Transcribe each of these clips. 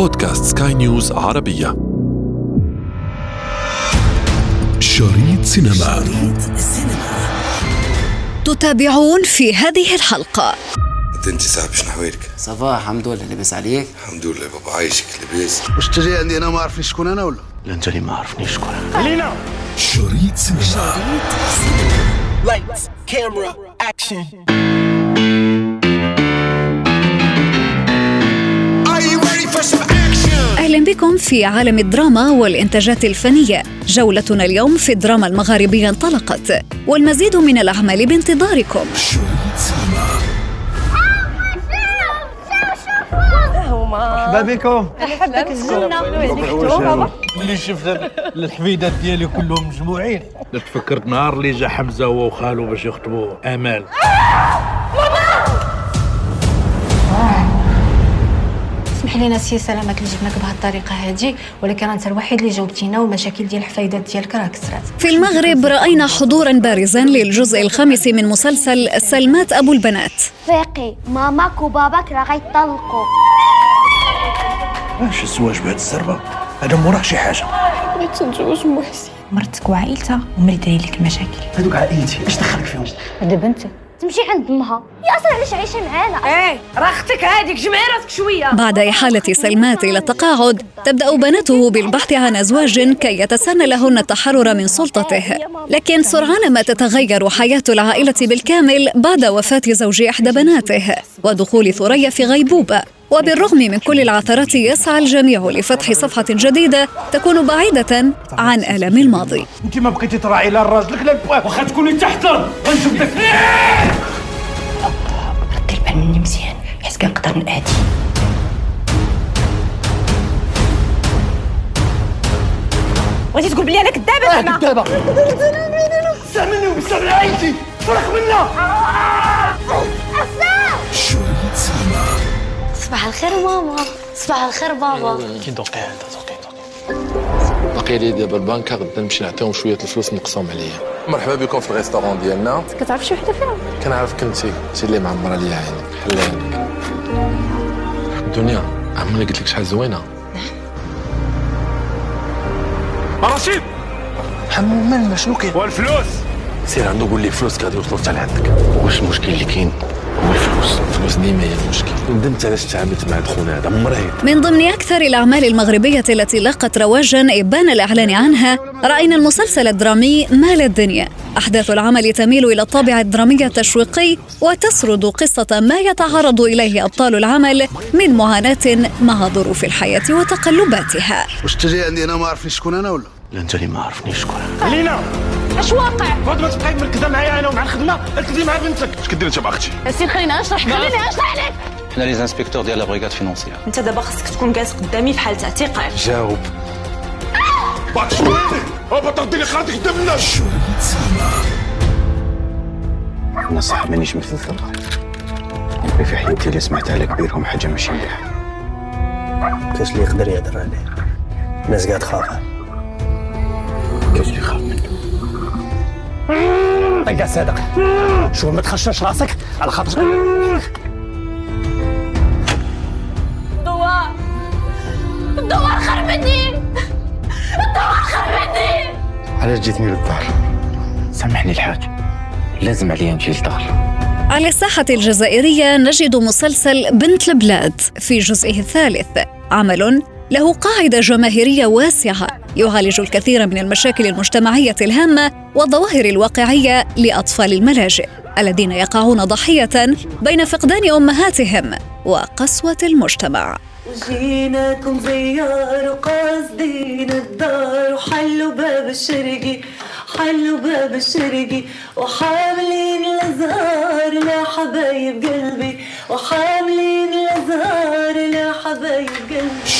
بودكاست سكاي نيوز عربية. شريط سينما. شريط تتابعون في هذه الحلقة. انت صاحبي شنو حوالك؟ صباح الحمد لله لاباس عليك؟ الحمد لله بابا عايشك لاباس. واش تجي عندي أنا ما عرفني شكون أنا ولا؟ لا أنت اللي ما عرفني شكون أنا. شريط سينما. Lights, camera, action. Are أهلا بكم في عالم الدراما والإنتاجات الفنية. جولتنا اليوم في الدراما المغاربية انطلقت والمزيد من الأعمال بانتظاركم. مرحبا بكم اللي شفت الحفيدات ديالي كلهم مجموعين. تفكرت نهار اللي جا حمزة هو وخالو باش يخطبوا آمال. لينا سي سلامك اللي جبناك بهذه الطريقة هذه ولكن أنت الوحيد اللي جاوبتينا والمشاكل ديال الحفايدات ديالك راه كسرات في المغرب رأينا حضورا بارزا للجزء الخامس من مسلسل سلمات أبو البنات. فاقي ماماك وباباك راه غيطلقوا. اش الزواج بهاد الزربه هذا موراه شي حاجة. مرتك وعائلتها داير لك المشاكل هذوك عائلتي اش دخلك فيهم؟ دابا انت تمشي عند أمها. يا أصلا علاش عايشة معانا؟ بعد إحالة سلمات إلى التقاعد تبدأ بناته بالبحث عن أزواج كي يتسنى لهن التحرر من سلطته. لكن سرعان ما تتغير حياة العائلة بالكامل بعد وفاة زوج إحدى بناته ودخول ثريا في غيبوبة. وبالرغم من كل العثرات يسعى الجميع لفتح صفحة جديدة تكون بعيدة عن آلام الماضي. انت ما بقيتي تراعي لا راجلك لا واخا تكوني تحت الأرض غنشوف داك دير بال مني مزيان حيت كنقدر نأدي بغيتي تقول بلي أنا كدابه زعما؟ دابا سع مني وبسع عائلتي فرق منا. الخير ماما. صباح الخير بابا. كي دوقي هذا دوقي دوقي. باقي لي دابا البنكه غدا نمشي نعطيهم شوية الفلوس مقسوم عليا. مرحبا بكم في الريستورون ديالنا. كتعرف شي وحدة فيهم كنعرف كنتي. انت اللي معمره ليا عيني. حلي عينك الدنيا. عمري قلت لك شحال زوينة. رشيد حمو مالنا شنو كاين؟ والفلوس! سير عنده قول لي فلوس غادي يوصلوا حتى لعندك واش المشكل اللي كاين؟ الفلوس ديما هي المشكل ندمت علاش تعاملت مع خونا هذا مريض. من ضمن أكثر الأعمال المغربية التي لاقت رواجا إبان الإعلان عنها رأينا المسلسل الدرامي مال الدنيا. أحداث العمل تميل إلى الطابع الدرامي التشويقي وتسرد قصة ما يتعرض إليه أبطال العمل من معاناة مع ظروف الحياة وتقلباتها. واش تجي عندي أنا ما عرفني شكون أنا ولا؟ لا أنت اللي ما عرفني شكون أنا. لينا اش واقع؟ بعد ما تبقاي مركزة معايا أنا ومع الخدمة. ركزي مع بنتك. اش كدير انت مع أختي سير خلينا نشرح خليني نشرح لك حنا les inspecteurs ديال la brigade financière. انت دابا خصك تكون جالس قدامي في حالة اعتقال. جاوب. بعد شوية هو تردي لي خاطرك قدام الناس شريط سينما أنا صح مانيش مثل ثقة في حياتي اللي سمعتها على كبيرهم حاجة ماشي مليحة. كاش اللي يقدر يهضر عليه؟ الناس قاعد تخاف كاش اللي يخاف منه. طيب صادق. شو ما تخشش راسك على خاطر دوار. دوار خربتني الدوار خربتني علاش جيتني للدار سامحني الحاج. لازم عليا نمشي للدار على الساحة الجزائرية نجد مسلسل بنت البلاد في جزئه الثالث. عمل له قاعدة جماهيرية واسعة يعالج الكثير من المشاكل المجتمعية الهامة والظواهر الواقعية لأطفال الملاجئ الذين يقعون ضحية بين فقدان أمهاتهم وقسوة المجتمع. جيناكم زيار وقاصدين الدار وحلوا باب الشرقي حلوا باب الشرقي وحاملين الأزهار لحبايب قلبي وحاملين الأزهار لحبايب قلبي. شريط سينما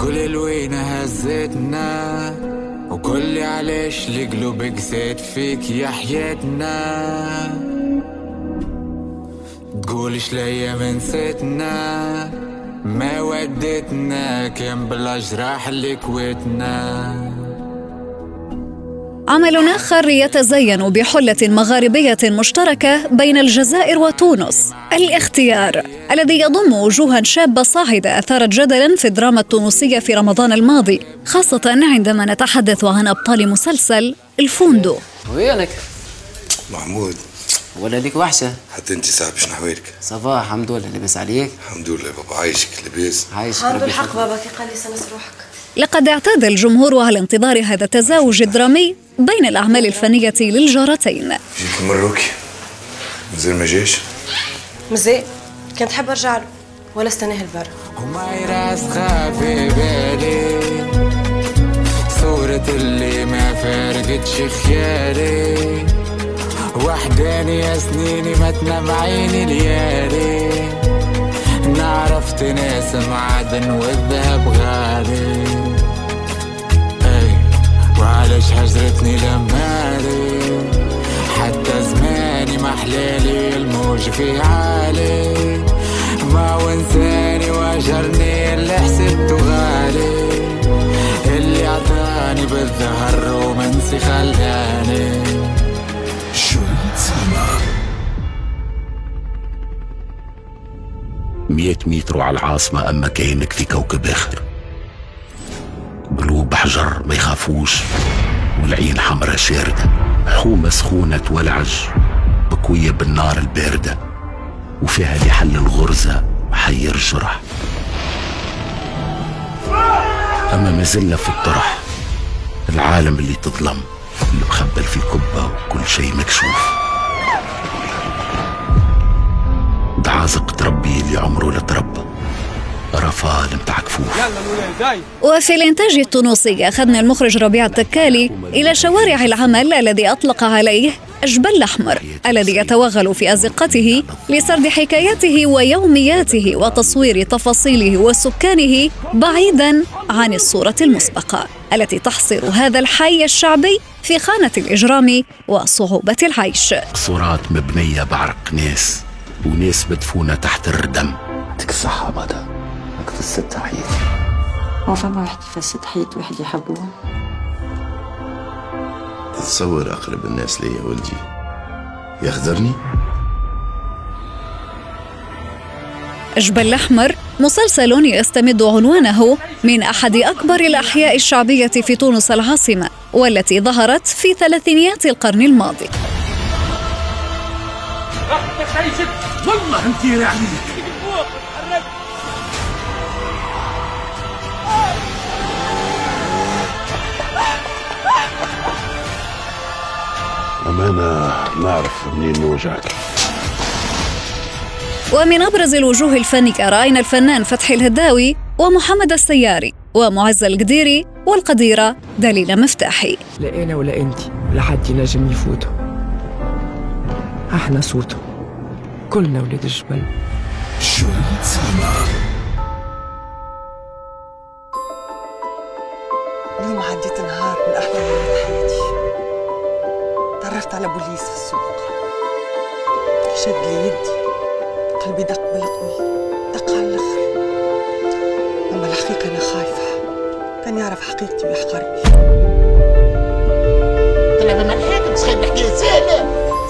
كل الوينة هزتنا وكل علاش لقلوبك زاد فيك يا حياتنا تقولش ليا من نسيتنا ما ودتنا كان بلا جراح اللي كويتنا عمل آخر يتزين بحلة مغاربية مشتركة بين الجزائر وتونس. الاختيار الذي يضم وجوها شابة صاعدة أثارت جدلا في الدراما التونسية في رمضان الماضي خاصة عندما نتحدث عن أبطال مسلسل الفوندو وينك؟ محمود. ولا ليك وحشة. حتى أنت صاحب شنو حوالك صباح الحمد لله لاباس عليك. الحمد لله بابا عايشك لاباس. عايشك عنده الحق بابا كي قال لي سمس روحك. لقد اعتاد الجمهور على انتظار هذا التزاوج الدرامي بين الأعمال الفنية للجارتين. جيت المروكي مازال ما جاش؟ مزال كان تحب أرجع له. ولا استناه البر وما يراسخها في بالي صورة اللي ما فارقتش خيالي. وحداني يا سنيني ما تنام عيني ليالي. نعرفت ناس معدن والذهب غالي. وعلاش هجرتني لمالي حتى زماني ما حلالي الموج في عالي ما وانساني وأجرني اللي حسبته غالي. اللي عطاني بالظهر رومانسي خلاني. مية متر على العاصمة أما كأنك في كوكب آخر. قلوب حجر ما يخافوش والعين حمرا شاردة حومة سخونة تولعج بكوية بالنار الباردة وفيها اللي حل الغرزة محير الجرح أما مازلنا في الطرح العالم اللي تظلم اللي مخبل في كبة وكل شيء مكشوف. دعازق تربي اللي عمره لا تربى. رفال متاع كفوف وفي الإنتاج التونسي أخذنا المخرج ربيع التكالي إلى شوارع العمل الذي أطلق عليه أجبل الأحمر الذي يتوغل في أزقته لسرد حكاياته ويومياته وتصوير تفاصيله وسكانه بعيدا عن الصورة المسبقة التي تحصر هذا الحي الشعبي في خانة الإجرام وصعوبة العيش. صورات مبنية بعرق ناس وناس مدفونة تحت الردم. يعطيك الصحة مدى فسدت حياتي. هو فما واحد يفسد حياة واحد يحبوها تتصور أقرب الناس ليا ولدي. يخذرني أجبل الأحمر مسلسل يستمد عنوانه من أحد أكبر الأحياء الشعبية في تونس العاصمة والتي ظهرت في ثلاثينيات القرن الماضي. والله أنت يعني أمانة نعرف منين نوجعك ومن أبرز الوجوه الفنية رأينا الفنان فتحي الهداوي ومحمد السياري ومعز القديري والقديرة دليلة مفتاحي. لا أنا ولا أنت ولا حد ينجم يفوتوا. أحنا صوته كلنا ولاد الجبل. شريط لي يدي قلبي دق بالقوي دق على الآخر. أما الحقيقة أنا خايفة. كان يعرف حقيقتي ويحقرني.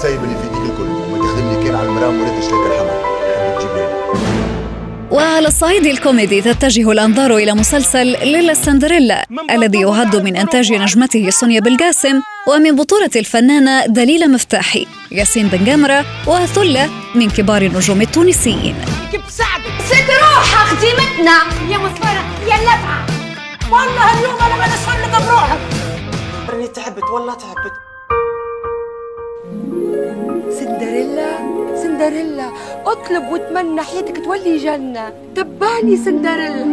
سايب اللي في ايديك الكل. ما تخدمني كان على المرام ولا تشترك الحمر حبيت جبال وعلى الصعيد الكوميدي تتجه الأنظار إلى مسلسل ليلا سندريلا الذي يعد من إنتاج نجمته سونيا بالقاسم ومن بطولة الفنانة دليلة مفتاحي ياسين بن جمرة وثلة من كبار النجوم التونسيين. كيف ساعدك ست روح خديمتنا يا مصفرة يا لفعة والله اليوم أنا ما نسفلك بروحك راني تعبت والله تعبت. سندريلا سندريلا اطلب واتمنى حياتك تولي جنة. تبعني سندريلا.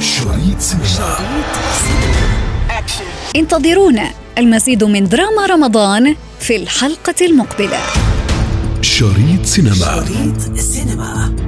شريط سينما. انتظرونا. المزيد من دراما رمضان في الحلقة المقبلة. شريط سينما. شريط سينما.